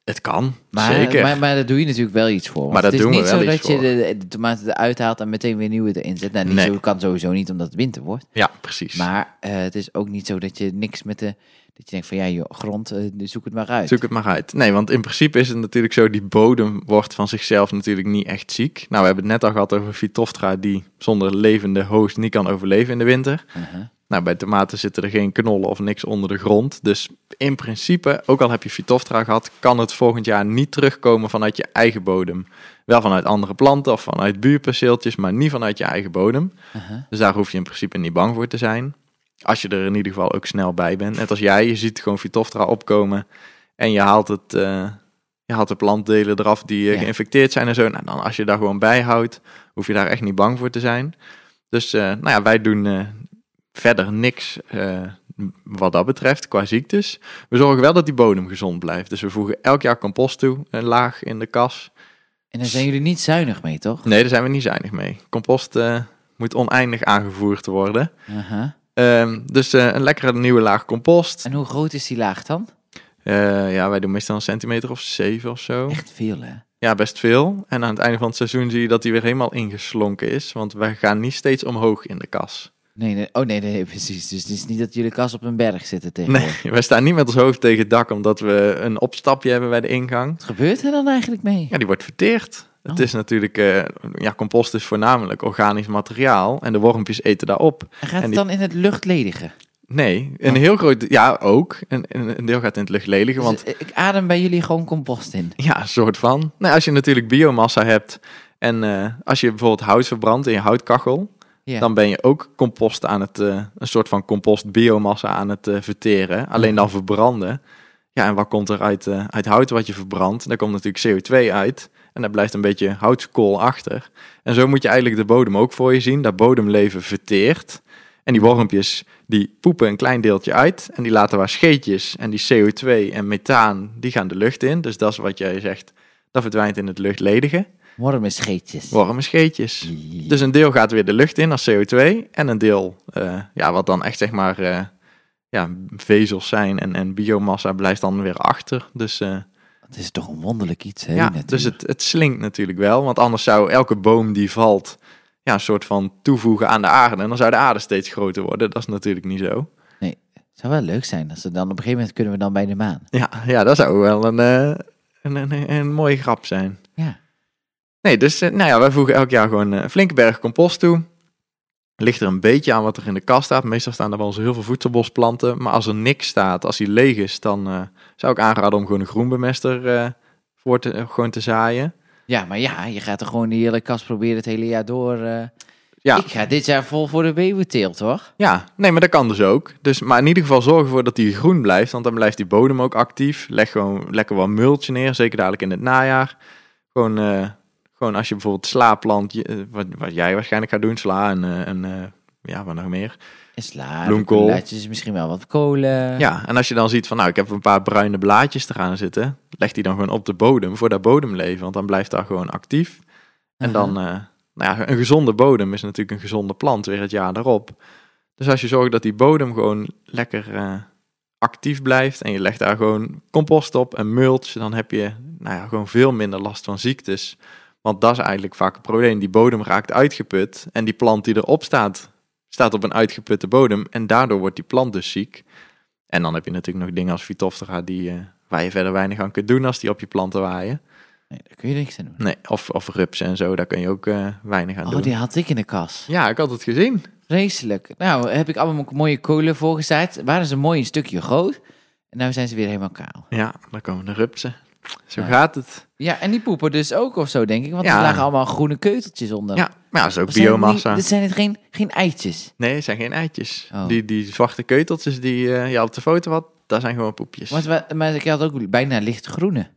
Het kan, Maar, zeker. Maar, maar daar doe je natuurlijk wel iets voor. Maar daar het is doen we niet wel zo dat je de, de tomaten eruit haalt en meteen weer nieuwe erin zet. Nou, niet Nee. zo kan sowieso niet omdat het winter wordt. Ja, precies. Maar eh, het is ook niet zo dat je niks met de... Dat je denkt van ja, joh, grond, eh, zoek het maar uit. Zoek het maar uit. Nee, want in principe is het natuurlijk zo, die bodem wordt van zichzelf natuurlijk niet echt ziek. Nou, we hebben het net al gehad over Phytophthora, die zonder levende host niet kan overleven in de winter. Uh-huh. Nou, bij tomaten zitten er geen knollen of niks onder de grond. Dus in principe, ook al heb je Phytophthora gehad, kan het volgend jaar niet terugkomen vanuit je eigen bodem. Wel vanuit andere planten of vanuit buurperceeltjes, maar niet vanuit je eigen bodem. Dus daar hoef je in principe niet bang voor te zijn. Als je er in ieder geval ook snel bij bent. Net als jij, je ziet gewoon Phytophthora opkomen en je haalt, het, eh, je haalt de plantdelen eraf die eh, Ja. geïnfecteerd zijn en zo. Nou, dan als je daar gewoon bij houdt, hoef je daar echt niet bang voor te zijn. Dus eh, nou ja, wij doen verder niks eh, wat dat betreft qua ziektes. We zorgen wel dat die bodem gezond blijft. Dus we voegen elk jaar compost toe, een laag in de kas. En daar zijn jullie niet zuinig mee, toch? Nee, daar zijn we niet zuinig mee. Compost eh, moet oneindig aangevoerd worden. Ehm, dus eh, een lekkere nieuwe laag compost. En hoe groot is die laag dan? Ja, wij doen meestal een centimeter of zeven of zo. Echt veel, hè? Ja, best veel. En aan het einde van het seizoen zie je dat hij weer helemaal ingeslonken is. Want wij gaan niet steeds omhoog in de kas. Nee, nee, oh nee, nee, nee, precies. Dus het is niet dat jullie kas op een berg zitten Nee, tegenwoordig. wij staan niet met ons hoofd tegen het dak omdat we een opstapje hebben bij de ingang. Wat gebeurt er dan eigenlijk mee? Ja, die wordt verteerd. Het Oh. is natuurlijk, eh, ja, compost is voornamelijk organisch materiaal. En de wormpjes eten daarop. En gaat En het dan in het luchtledige? Nee, een Oh. heel groot, ja ook. Een, een deel gaat in het luchtledige, want Dus, eh, ik adem bij jullie gewoon compost in. Ja, een soort van. Nou, als je natuurlijk biomassa hebt en eh, als je bijvoorbeeld hout verbrandt in je houtkachel, Dan ben je ook compost aan het, eh, een soort van compost biomassa aan het eh, verteren. Alleen dan verbranden. Ja, en wat komt er uit, eh, uit hout wat je verbrandt? Daar komt natuurlijk CO2 uit. En daar blijft een beetje houtskool achter. En zo moet je eigenlijk de bodem ook voor je zien. Dat bodemleven verteert. En die wormpjes die poepen een klein deeltje uit. En die laten waar scheetjes. En die CO2 en methaan, die gaan de lucht in. Dus dat is wat jij zegt. Dat verdwijnt in het luchtledige. Wormenscheetjes. Wormenscheetjes. Dus een deel gaat weer de lucht in als CO2. En een deel, eh, ja, wat dan echt zeg maar eh, ja, vezels zijn en, en biomassa blijft dan weer achter. Dus eh, Het is toch een wonderlijk iets, hè? ja, natuur. dus het, het slinkt natuurlijk wel. Want anders zou elke boom die valt, ja, een soort van toevoegen aan de aarde. En dan zou de aarde steeds groter worden. Dat is natuurlijk niet zo. Het zou wel leuk zijn als ze dan op een gegeven moment kunnen we dan bij de maan. Ja, ja dat zou wel een, een, een, een mooie grap zijn. Ja. Nee, dus eh, nou ja, wij voegen elk jaar gewoon eh, een flinke berg compost toe. Ligt er een beetje aan wat er in de kast staat. Meestal staan er wel eens heel veel voedselbosplanten. Maar als er niks staat, als die leeg is, dan eh, zou ik aanraden om gewoon een groenbemester eh, voor te, eh, gewoon te zaaien. Ja, maar ja, je gaat er gewoon die hele kast proberen het hele jaar door. eh. Ja. Ik ga dit jaar vol voor de weeuwenteelt, hoor. Ja, nee, maar dat kan dus ook. Dus, maar in ieder geval zorg ervoor dat die groen blijft, want dan blijft die bodem ook actief. Leg gewoon lekker wat multje neer, zeker dadelijk in het najaar. Gewoon, eh, gewoon als je bijvoorbeeld sla plant, je- eh, wat, wat jij waarschijnlijk gaat doen, sla en, eh, en eh, ja, wat nog meer. En sla, Bloemkool. bloemkoolletjes, misschien wel wat kolen. Ja, en als je dan ziet van, nou, ik heb een paar bruine blaadjes eraan zitten, leg die dan gewoon op de bodem voor dat bodemleven, want dan blijft dat gewoon actief. En Aha. dan, nou ja, een gezonde bodem is natuurlijk een gezonde plant weer het jaar daarop. Dus als je zorgt dat die bodem gewoon lekker actief blijft en je legt daar gewoon compost op en mulch, dan heb je nou ja, gewoon veel minder last van ziektes. Want dat is eigenlijk vaak het probleem. Die bodem raakt uitgeput en die plant die erop staat, staat op een uitgeputte bodem en daardoor wordt die plant dus ziek. En dan heb je natuurlijk nog dingen als Phytophthora die, eh, waar je verder weinig aan kunt doen als die op je planten waaien. Nee, daar kun je niks aan doen. Nee, of, of rupsen en zo, daar kun je ook eh, weinig aan Oh, doen. die had ik in de kas. Ja, ik had het gezien. Vreselijk. Nou, heb ik allemaal mooie kolen voorgezaaid. Waren ze mooi een stukje groot. En nu zijn ze weer helemaal kaal. Ja, dan komen de rupsen. Zo Ja. gaat het. Ja, en die poepen dus ook of zo, denk ik. Want Ja. er lagen allemaal groene keuteltjes onder. Ja, maar dat is ook biomassa. Dit zijn het geen, geen eitjes. Nee, het zijn geen eitjes. Oh. Die, die zwarte keuteltjes die eh, je op de foto had, dat zijn gewoon poepjes. Maar, ik had ook bijna lichtgroene.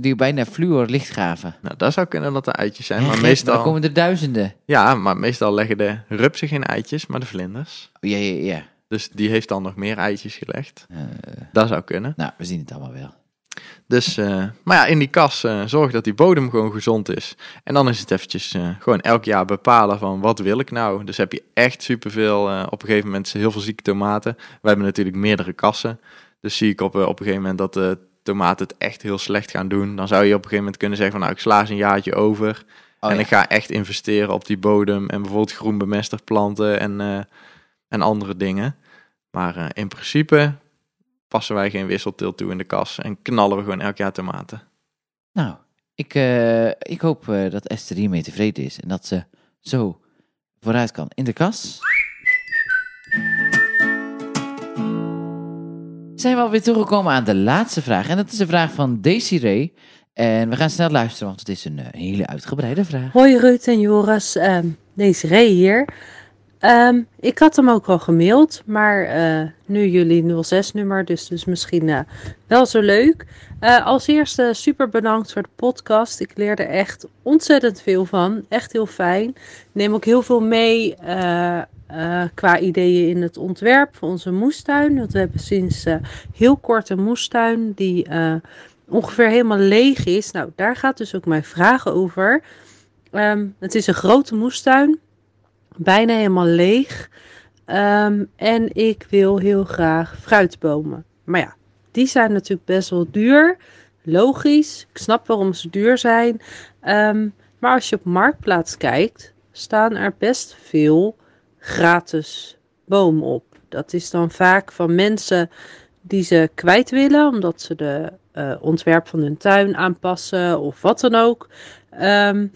Die bijna fluor licht gaven. Nou, dat zou kunnen dat er eitjes zijn. Ja, Maar meestal, komen er duizenden. ja, maar meestal leggen de rupsen geen eitjes, maar de vlinders. Oh, ja, ja, ja. Dus die heeft dan nog meer eitjes gelegd. Eh, Dat zou kunnen. nou, we zien het allemaal wel. Dus, eh, maar ja, in die kas eh, zorg dat die bodem gewoon gezond is. En dan is het eventjes eh, gewoon elk jaar bepalen van wat wil ik nou. Dus heb je echt superveel, op een gegeven moment heel veel zieke tomaten. We hebben natuurlijk meerdere kassen. Dus zie ik op, op een gegeven moment dat de tomaten het echt heel slecht gaan doen. Dan zou je op een gegeven moment kunnen zeggen van nou ik sla eens een jaartje over. Oh, en ja. ik ga echt investeren op die bodem en bijvoorbeeld groen bemester planten en, en andere dingen. Maar in principe passen wij geen wisselteelt toe in de kas en knallen we gewoon elk jaar tomaten. Nou, ik, eh, ik hoop eh, dat Esther hiermee tevreden is. En dat ze zo vooruit kan in de kas. Zijn we alweer toegekomen aan de laatste vraag. En dat is een vraag van Desiree. En we gaan snel luisteren, want het is een eh, hele uitgebreide vraag. Hoi Ruud en Joris, Ehm deze Ray hier. Ehm, ik had hem ook al gemaild, maar eh, nu jullie 06-nummer, dus, dus misschien eh, wel zo leuk. Eh, als eerste super bedankt voor de podcast. Ik leerde echt ontzettend veel van. Echt heel fijn. Neem ook heel veel mee qua ideeën in het ontwerp van onze moestuin. Want we hebben sinds heel kort een moestuin die ongeveer helemaal leeg is. Nou, daar gaat dus ook mijn vraag over. Ehm, het is een grote moestuin, bijna helemaal leeg. Ehm, en ik wil heel graag fruitbomen. Maar ja, die zijn natuurlijk best wel duur. Logisch, ik snap waarom ze duur zijn. Ehm, maar als je op Marktplaats kijkt, staan er best veel gratis bomen op. Dat is dan vaak van mensen die ze kwijt willen, omdat ze de eh, ontwerp van hun tuin aanpassen of wat dan ook. Ehm,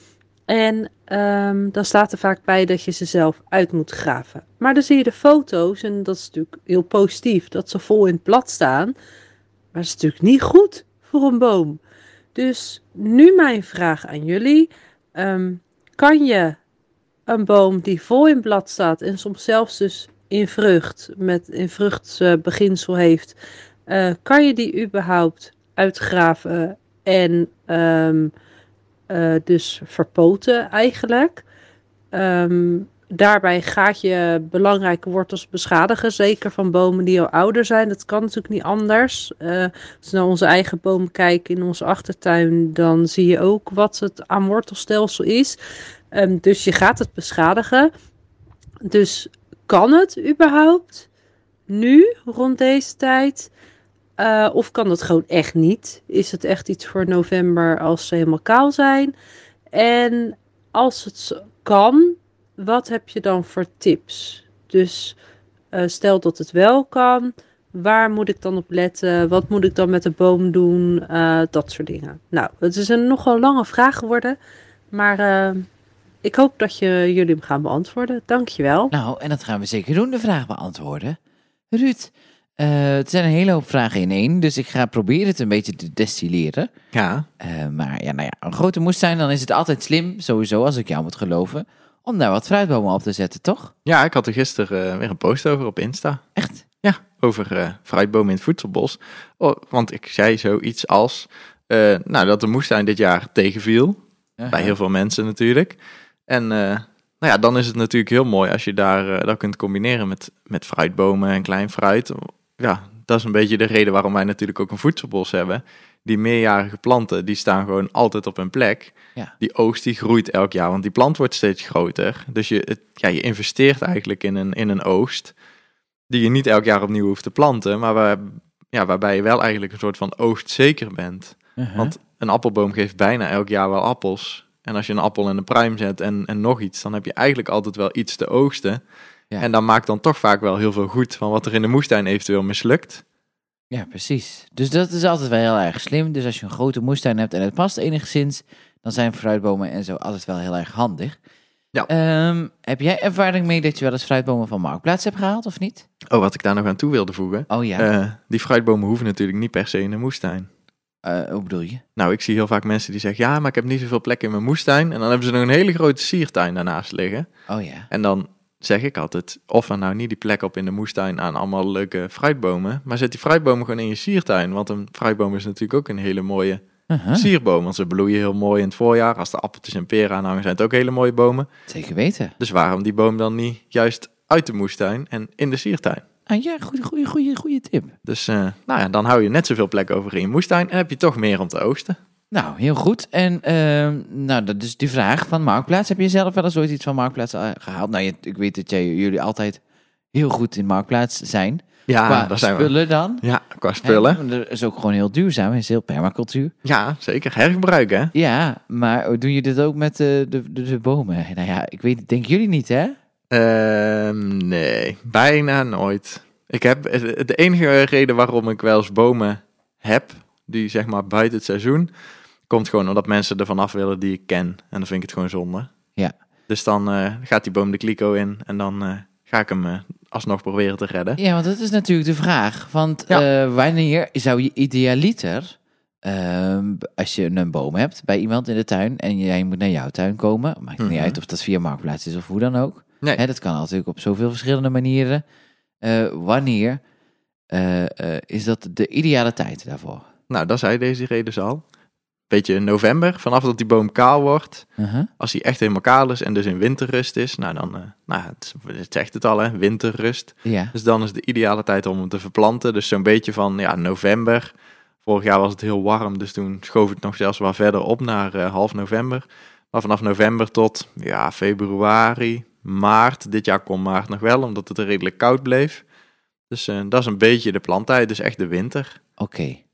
en ehm, dan staat er vaak bij dat je ze zelf uit moet graven. Maar dan zie je de foto's en dat is natuurlijk heel positief, dat ze vol in het blad staan. Maar dat is natuurlijk niet goed voor een boom. Dus nu mijn vraag aan jullie. Ehm, kan je een boom die vol in blad staat en soms zelfs dus in vrucht, met in vruchtbeginsel heeft, eh, kan je die überhaupt uitgraven en ehm, eh, dus verpoten eigenlijk. Ehm, daarbij gaat je belangrijke wortels beschadigen, zeker van bomen die al ouder zijn. Dat kan natuurlijk niet anders. Eh, als we naar onze eigen boom kijken in onze achtertuin, dan zie je ook wat het aan wortelstelsel is. Ehm, dus je gaat het beschadigen. Dus kan het überhaupt nu, rond deze tijd? Uh, of kan dat gewoon echt niet? Is het echt iets voor november als ze helemaal kaal zijn? En als het kan, wat heb je dan voor tips? Dus uh, stel dat het wel kan, waar moet ik dan op letten? Wat moet ik dan met de boom doen? Uh, dat soort dingen. Nou, het is een nogal lange vraag geworden, maar ik hoop dat je jullie hem gaan beantwoorden. Dankjewel. Nou, en dat gaan we zeker doen, de vraag beantwoorden. Ruud, uh, het zijn een hele hoop vragen in één, dus ik ga proberen het een beetje te destilleren. Ja. Uh, maar ja, nou ja, een grote moestuin, dan is het altijd slim, sowieso, als ik jou moet geloven, om daar wat fruitbomen op te zetten, toch? Ja, ik had er gisteren uh, weer een post over op Insta. Echt? Ja, over fruitbomen in het voedselbos. Oh, want ik zei zoiets als, nou, dat de moestuin dit jaar tegenviel. -huh. Bij heel veel mensen natuurlijk. En nou ja, dan is het natuurlijk heel mooi als je daar, dat kunt combineren met, met fruitbomen en klein fruit ja, dat is een beetje de reden waarom wij natuurlijk ook een voedselbos hebben. Die meerjarige planten, die staan gewoon altijd op hun plek. Ja. Die oogst, die groeit elk jaar, want die plant wordt steeds groter. Dus je, het, ja, je investeert eigenlijk in een, in een oogst die je niet elk jaar opnieuw hoeft te planten, maar waar, ja, waarbij je wel eigenlijk een soort van oogstzeker bent. Uh -huh. Want een appelboom geeft bijna elk jaar wel appels. En als je een appel in de pruim zet en, en nog iets, dan heb je eigenlijk altijd wel iets te oogsten. Ja. En dan maakt dan toch vaak wel heel veel goed van wat er in de moestuin eventueel mislukt. Ja, precies. Dus dat is altijd wel heel erg slim. Dus als je een grote moestuin hebt en het past enigszins, dan zijn fruitbomen en zo altijd wel heel erg handig. Ja. Um, heb jij ervaring mee dat je wel eens fruitbomen van Marktplaats hebt gehaald of niet? Oh, wat ik daar nog aan toe wilde voegen. Oh ja. Uh, die fruitbomen hoeven natuurlijk niet per se in de moestuin. Uh, hoe bedoel je? Nou, ik zie heel vaak mensen die zeggen, ja, maar ik heb niet zoveel plek in mijn moestuin. En dan hebben ze nog een hele grote siertuin daarnaast liggen. Oh ja. En dan zeg ik altijd, offer nou niet die plek op in de moestuin aan allemaal leuke fruitbomen, maar zet die fruitbomen gewoon in je siertuin. Want een fruitboom is natuurlijk ook een hele mooie sierboom, want ze bloeien heel mooi in het voorjaar. Als de appeltjes en peren aanhangen, zijn het ook hele mooie bomen. Zeker weten. Dus waarom die boom dan niet juist uit de moestuin en in de siertuin? Ah ja, goede, goede, goede, goede tip. Dus uh, nou ja, dan hou je net zoveel plek over in je moestuin en heb je toch meer om te oogsten. Nou, heel goed. En uh, nou, dat is die vraag van Marktplaats. Heb je zelf wel eens ooit iets van Marktplaats uh, gehaald? Nou, je, ik weet dat jij, jullie altijd heel goed in Marktplaats zijn. Ja, qua daar zijn spullen we. dan. Ja, qua spullen. Hè? Dat is ook gewoon heel duurzaam. Het is heel permacultuur. Ja, zeker. Hergebruik, hè? Ja, maar doen jullie dit ook met de, de, de, de bomen? Nou ja, ik weet, denken jullie niet, hè? Uh, nee, bijna nooit. Ik heb, de enige reden waarom ik wel eens bomen heb, die zeg maar buiten het seizoen, komt gewoon omdat mensen er vanaf willen die ik ken. En dan vind ik het gewoon zonde. Ja. Dus dan uh, gaat die boom de kliko in en dan uh, ga ik hem uh, alsnog proberen te redden. Ja, want dat is natuurlijk de vraag. Want ja. wanneer zou je idealiter, ehm, als je een boom hebt bij iemand in de tuin en jij moet naar jouw tuin komen, maakt mm -hmm. niet uit of dat via Marktplaats is of hoe dan ook. Nee. Hè, dat kan natuurlijk op zoveel verschillende manieren. wanneer is dat de ideale tijd daarvoor? Nou, dat zei deze reden al. Beetje november, vanaf dat die boom kaal wordt. Uh -huh. Als hij echt helemaal kaal is en dus in winterrust is, nou dan, uh, nou, het, het, zegt het al hè, winterrust. Ja. Dus dan is de ideale tijd om hem te verplanten. Dus zo'n beetje van ja, november. Vorig jaar was het heel warm, dus toen schoof het nog zelfs wat verder op naar uh, half november. Maar vanaf november tot ja, februari, maart. Dit jaar kon maart nog wel, omdat het redelijk koud bleef. Dus uh, dat is een beetje de planttijd, dus echt de winter. Oké. Okay.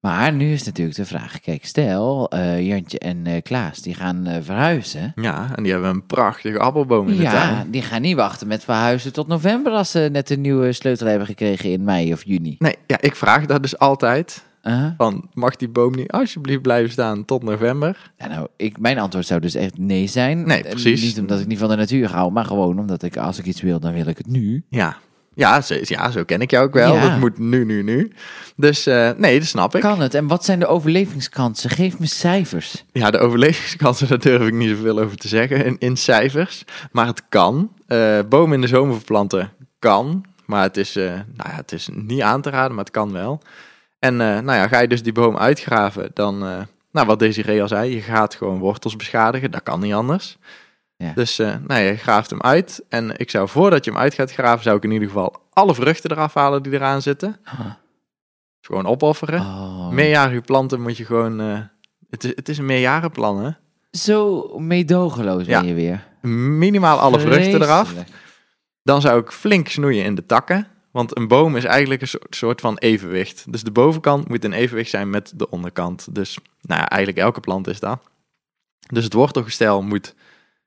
Maar nu is natuurlijk de vraag, kijk, stel, uh, Jantje en uh, Klaas, die gaan uh, verhuizen. Ja, en die hebben een prachtige appelboom in ja, de tuin. Ja, die gaan niet wachten met verhuizen tot november als ze net een nieuwe sleutel hebben gekregen in mei of juni. Nee, ja, ik vraag dat dus altijd. -huh. Van, mag die boom niet alsjeblieft blijven staan tot november? Ja, nou, ik, mijn antwoord zou dus echt nee zijn. Nee, precies. Niet omdat ik niet van de natuur hou, maar gewoon omdat ik, als ik iets wil, dan wil ik het nu. Ja, ja, zo, ja, zo ken ik jou ook wel. Ja. Dat moet nu, nu, nu. Dus uh, nee, dat snap ik. Kan het? En wat zijn de overlevingskansen? Geef me cijfers. Ja, de overlevingskansen, daar durf ik niet zoveel over te zeggen in, in cijfers. Maar het kan. Uh, bomen in de zomer verplanten kan. Maar het is, uh, nou ja, het is niet aan te raden, maar het kan wel. En nou ja, ga je dus die boom uitgraven, dan, nou nou, wat Desiree al zei, je gaat gewoon wortels beschadigen. Dat kan niet anders. Ja. Dus uh, nou, je graaft hem uit. En ik zou voordat je hem uit gaat graven, zou ik in ieder geval alle vruchten eraf halen die eraan zitten. Gewoon opofferen. Oh. Meerjarige planten moet je gewoon... eh, het, is, het is een meerjarenplan, hè? Zo meedogenloos ben je weer. Minimaal alle vruchten eraf. Dan zou ik flink snoeien in de takken. Want een boom is eigenlijk een soort, soort van evenwicht. Dus de bovenkant moet in evenwicht zijn met de onderkant. Dus nou ja, eigenlijk elke plant is dat. Dus het wortelgestel moet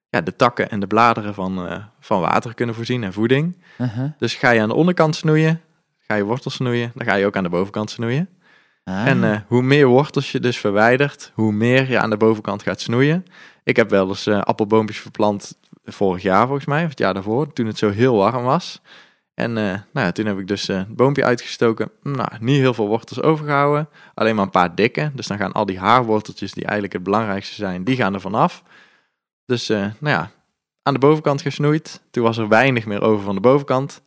ja, de takken en de bladeren van, eh, van water kunnen voorzien en voeding. Uh-huh. Dus ga je aan de onderkant snoeien, ga je wortels snoeien, dan ga je ook aan de bovenkant snoeien. Ah. En eh, hoe meer wortels je dus verwijdert, hoe meer je aan de bovenkant gaat snoeien. Ik heb wel eens eh, appelboompjes verplant vorig jaar volgens mij, of het jaar daarvoor, toen het zo heel warm was. En nou ja, toen heb ik dus het boompje uitgestoken. Nou, niet heel veel wortels overgehouden, alleen maar een paar dikke. Dus dan gaan al die haarworteltjes, die eigenlijk het belangrijkste zijn, die gaan er vanaf. Dus eh, nou ja, aan de bovenkant gesnoeid. Toen was er weinig meer over van de bovenkant.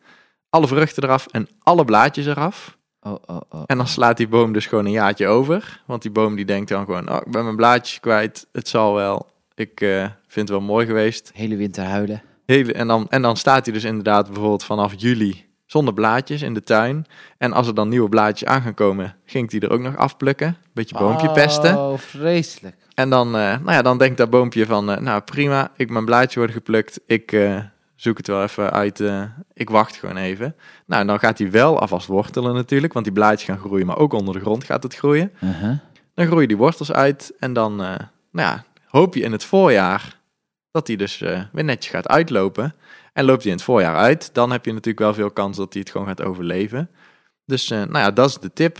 Alle vruchten eraf en alle blaadjes eraf. Oh, oh, oh. En dan slaat die boom dus gewoon een jaartje over. Want die boom die denkt dan gewoon, oh, ik ben mijn blaadjes kwijt. Het zal wel. Ik eh, vind het wel mooi geweest. Hele winter huilen. Hele, en, dan, en dan staat hij dus inderdaad bijvoorbeeld vanaf juli zonder blaadjes in de tuin. En als er dan nieuwe blaadjes aan gaan komen, ging hij er ook nog afplukken. Beetje boompje pesten. Oh, vreselijk. En dan, eh, nou ja, dan denkt dat boompje van, eh, nou prima, ik, mijn blaadje worden geplukt. Ik eh, zoek het wel even uit. ik wacht gewoon even. Nou, en dan gaat hij wel alvast wortelen natuurlijk, want die blaadjes gaan groeien, maar ook onder de grond gaat het groeien. Uh-huh. Dan groeien die wortels uit en dan nou ja, hoop je in het voorjaar dat die dus weer netjes gaat uitlopen. En loopt hij in het voorjaar uit, dan heb je natuurlijk wel veel kans dat hij het gewoon gaat overleven. Dus eh, nou ja, dat is de tip.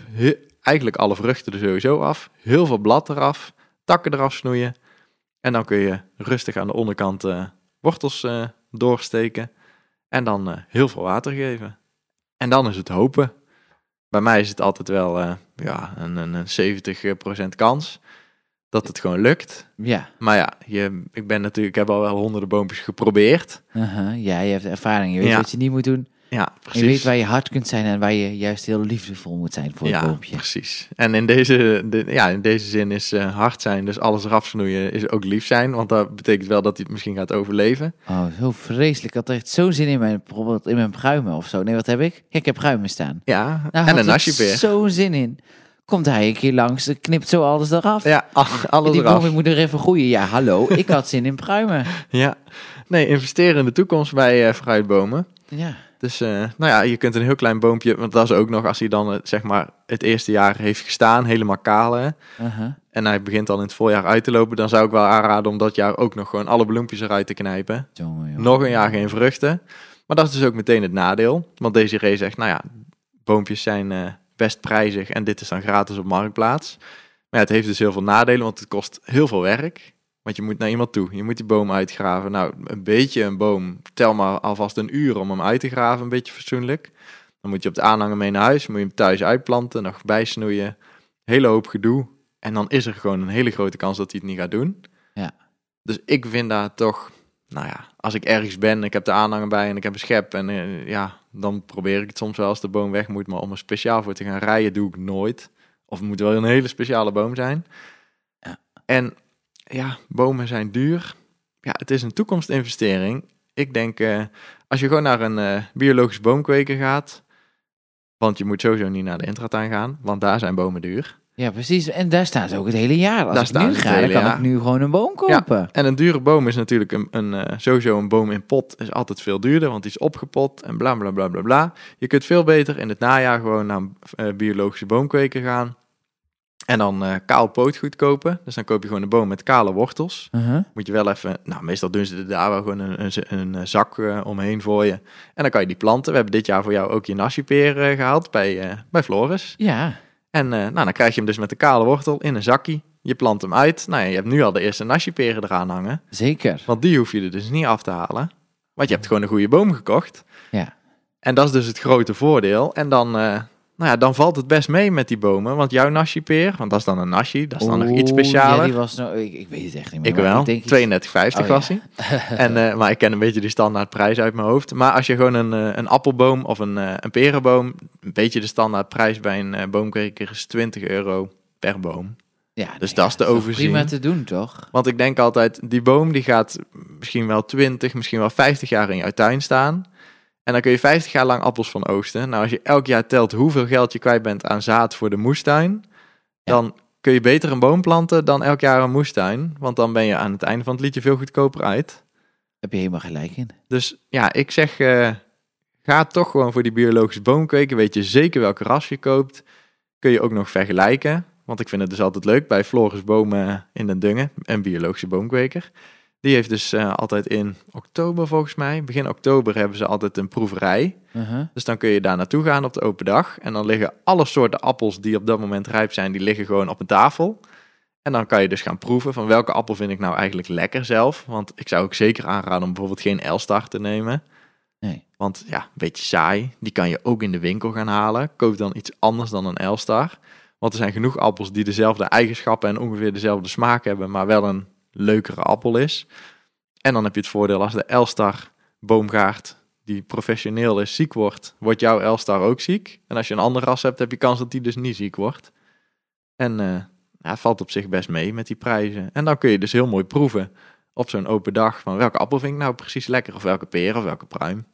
Eigenlijk alle vruchten er sowieso af. Heel veel blad eraf, takken eraf snoeien. En dan kun je rustig aan de onderkant eh, wortels eh, doorsteken. En dan heel veel water geven. En dan is het hopen. Bij mij is het altijd wel ja, een, een 70% kans dat het gewoon lukt. Ja. Maar ja, je, ik ben natuurlijk, ik heb al wel honderden boompjes geprobeerd. Uh-huh. Ja, je hebt ervaring. Je weet Ja. wat je niet moet doen. Ja, Je precies. weet waar je hard kunt zijn en waar je juist heel liefdevol moet zijn voor ja, het boompje. precies. En in deze, de, ja, in deze zin is eh, hard zijn, dus alles eraf snoeien, is ook lief zijn. Want dat betekent wel dat hij het misschien gaat overleven. Oh, zo vreselijk. Ik had echt zo'n zin in mijn, bijvoorbeeld in mijn pruimen of zo. Nee, wat heb ik? Ja, ik heb pruimen staan. Ja, Nou, en een ik nasjepeer. zo'n zin in. Komt hij een keer langs, knipt zo alles eraf. Ja, ach, alles Die eraf. boom moet er even groeien. Ja, hallo, ik had zin in pruimen. Ja. Nee, investeren in de toekomst bij eh, fruitbomen. Ja, Dus eh, nou ja, je kunt een heel klein boompje, want dat is ook nog als hij dan eh, zeg maar het eerste jaar heeft gestaan, helemaal kaal hè. uh-huh. En hij begint dan in het voorjaar uit te lopen, dan zou ik wel aanraden om dat jaar ook nog gewoon alle bloempjes eruit te knijpen. Jongen, jongen. Nog een jaar geen vruchten. Maar dat is dus ook meteen het nadeel. Want Desiree zegt, nou ja, boompjes zijn best prijzig en dit is dan gratis op Marktplaats. Maar ja, het heeft dus heel veel nadelen, want het kost heel veel werk. Want je moet naar iemand toe, je moet die boom uitgraven. Nou, een beetje een boom, tel maar alvast een uur om hem uit te graven, een beetje fatsoenlijk. Dan moet je op de aanhanger mee naar huis, moet je hem thuis uitplanten, nog bijsnoeien. Hele hoop gedoe. En dan is er gewoon een hele grote kans dat hij het niet gaat doen. Ja. Dus ik vind daar toch nou ja, als ik ergens ben, ik heb de aanhanger bij en ik heb een schep. En eh, ja, dan probeer ik het soms wel als de boom weg moet. Maar om er speciaal voor te gaan rijden, doe ik nooit. Of het moet wel een hele speciale boom zijn. Ja. En ja, bomen zijn duur. Ja, het is een toekomstinvestering. Ik denk, eh, als je gewoon naar een eh, biologisch boomkweker gaat... Want je moet sowieso niet naar de intratuin gaan, want daar zijn bomen duur. Ja, precies. En daar staan ze ook het hele jaar. Als Daar ik nu ga, dan kan jaar. ik nu gewoon een boom kopen. En een dure boom is natuurlijk een, een, eh, sowieso een boom in pot is altijd veel duurder, want die is opgepot en bla bla bla bla bla. Je kunt veel beter in het najaar gewoon naar een eh, biologische boomkweker gaan. En dan eh, kaal pootgoed kopen. Dus dan koop je gewoon een boom met kale wortels. Uh-huh. Moet je wel even, nou meestal doen ze daar wel gewoon een, een, een, zak omheen voor je. En dan kan je die planten. We hebben dit jaar voor jou ook je nasipeer eh, gehaald bij, bij Floris. Ja, En eh, nou, dan krijg je hem dus met de kale wortel in een zakje. Je plant hem uit. Nou ja, je hebt nu al de eerste nasieperen eraan hangen. zeker. Want die hoef je er dus niet af te halen. Want je hebt gewoon een goede boom gekocht. Ja. En dat is dus het grote voordeel. En dan, eh, nou ja, dan valt het best mee met die bomen. Want jouw nasipeer, want dat is dan een nasi, dat is dan nog iets specialer. Ja, die was nou, ik, ik weet het echt niet meer. Ik wel, denk iets- 32,50 Oh, was ja. hij. En, eh, maar ik ken een beetje die standaard prijs uit mijn hoofd. Maar als je gewoon een, eh, een appelboom of een, eh, een perenboom... een beetje de standaard prijs bij een boomkweker is 20 euro per boom. Ja, Dus nee, dat is te overzien. Prima te doen, toch? Want ik denk altijd, die boom die gaat misschien wel 20, misschien wel 50 jaar in jouw tuin staan. En dan kun je 50 jaar lang appels van oogsten. Nou, als je elk jaar telt hoeveel geld je kwijt bent aan zaad voor de moestuin, dan kun je beter een boom planten dan elk jaar een moestuin. Want dan ben je aan het einde van het liedje veel goedkoper uit. Heb je helemaal gelijk in. Dus ja, ik zeg, eh, ga toch gewoon voor die biologische boom kweken. Weet je zeker welke ras je koopt. Kun je ook nog vergelijken. Want ik vind het dus altijd leuk bij Floris Bomen in den Dungen, een biologische boomkweker. Die heeft dus eh, altijd in oktober volgens mij, begin oktober hebben ze altijd een proeverij. Uh-huh. Dus dan kun je daar naartoe gaan op de open dag. En dan liggen alle soorten appels die op dat moment rijp zijn, die liggen gewoon op een tafel. En dan kan je dus gaan proeven van welke appel vind ik nou eigenlijk lekker zelf. Want ik zou ook zeker aanraden om bijvoorbeeld geen Elstar te nemen. Nee. Want ja, een beetje saai. Die kan je ook in de winkel gaan halen. Koop dan iets anders dan een Elstar. Want er zijn genoeg appels die dezelfde eigenschappen en ongeveer dezelfde smaak hebben, maar wel een leukere appel is. En dan heb je het voordeel als de Elstar boomgaard, die professioneel is, ziek wordt, wordt jouw Elstar ook ziek. En als je een ander ras hebt, heb je kans dat die dus niet ziek wordt. En eh, valt op zich best mee met die prijzen. En dan kun je dus heel mooi proeven op zo'n open dag van welke appel vind ik nou precies lekker, of welke peer of welke pruim.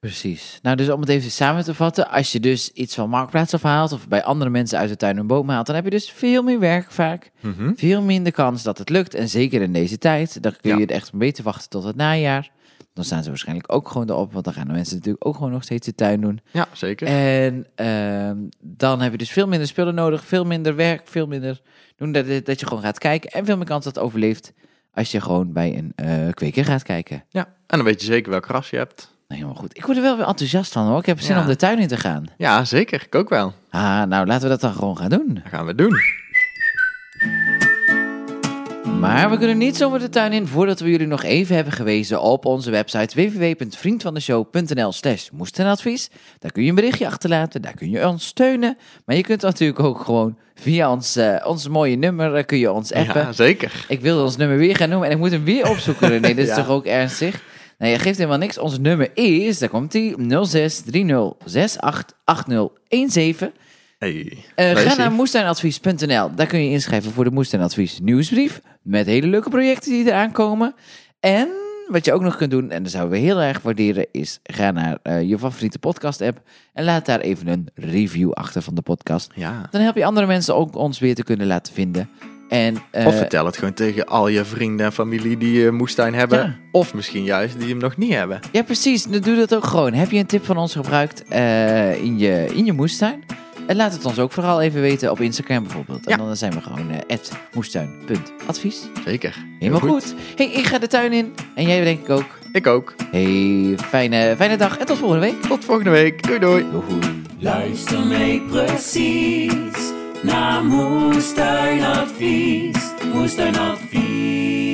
Precies. Nou, dus om het even samen te vatten. Als je dus iets van Marktplaats afhaalt of bij andere mensen uit de tuin een boom haalt, dan heb je dus veel meer werk vaak. Mhm. Veel minder kans dat het lukt. En zeker in deze tijd. Dan kun je Ja. het echt beter wachten tot het najaar. Dan staan ze waarschijnlijk ook gewoon erop. Want dan gaan de mensen natuurlijk ook gewoon nog steeds de tuin doen. Ja, zeker. En ehm, dan heb je dus veel minder spullen nodig. Veel minder werk. Veel minder doen dat, dat je gewoon gaat kijken. En veel meer kans dat het overleeft. Als je gewoon bij een eh kweker gaat kijken. Ja, en dan weet je zeker welk ras je hebt. Nou, helemaal goed. Ik word er wel weer enthousiast van hoor. Ik heb zin Ja. om de tuin in te gaan. Ja, zeker. Ik ook wel. Ah, nou laten we dat dan gewoon gaan doen. Dat gaan we doen. Maar we kunnen niet zomaar de tuin in voordat we jullie nog even hebben gewezen op onze website www.vriendvandeshow.nl slash moestenadvies. Daar kun je een berichtje achterlaten, daar kun je ons steunen. Maar je kunt natuurlijk ook gewoon via ons, eh, ons mooie nummer eh, kun je ons appen. Ja, zeker. Ik wilde ons nummer weer gaan noemen en ik moet hem weer opzoeken. Nee, dit is Ja. toch ook ernstig? Nee, je geeft helemaal niks. Ons nummer is, daar komt hij, 0630688017. Hey, Eh, ga ie. naar moestuinadvies.nl. Daar kun je inschrijven voor de Moestuinadvies nieuwsbrief. Met hele leuke projecten die eraan komen. En wat je ook nog kunt doen, en dat zouden we heel erg waarderen, is ga naar eh, je favoriete podcast app. En laat daar even een review achter van de podcast. Ja. Dan help je andere mensen ook ons weer te kunnen laten vinden. En, eh, Of vertel het gewoon tegen al je vrienden en familie die een moestuin hebben. Ja. Of misschien juist die hem nog niet hebben. Ja, precies. Dan doe dat ook gewoon. Heb je een tip van ons gebruikt eh, in, je, in je moestuin? En laat het ons ook vooral even weten op Instagram bijvoorbeeld. En dan zijn we gewoon eh moestuin.advies. Zeker. Helemaal goed. Hey, ik ga de tuin in. En jij denk ik ook. Ik ook. Hey, fijne, fijne dag en tot volgende week. Tot volgende week. Doei doei. Doei. Luister mee precies naar Moestuinadvies. Moestuinadvies.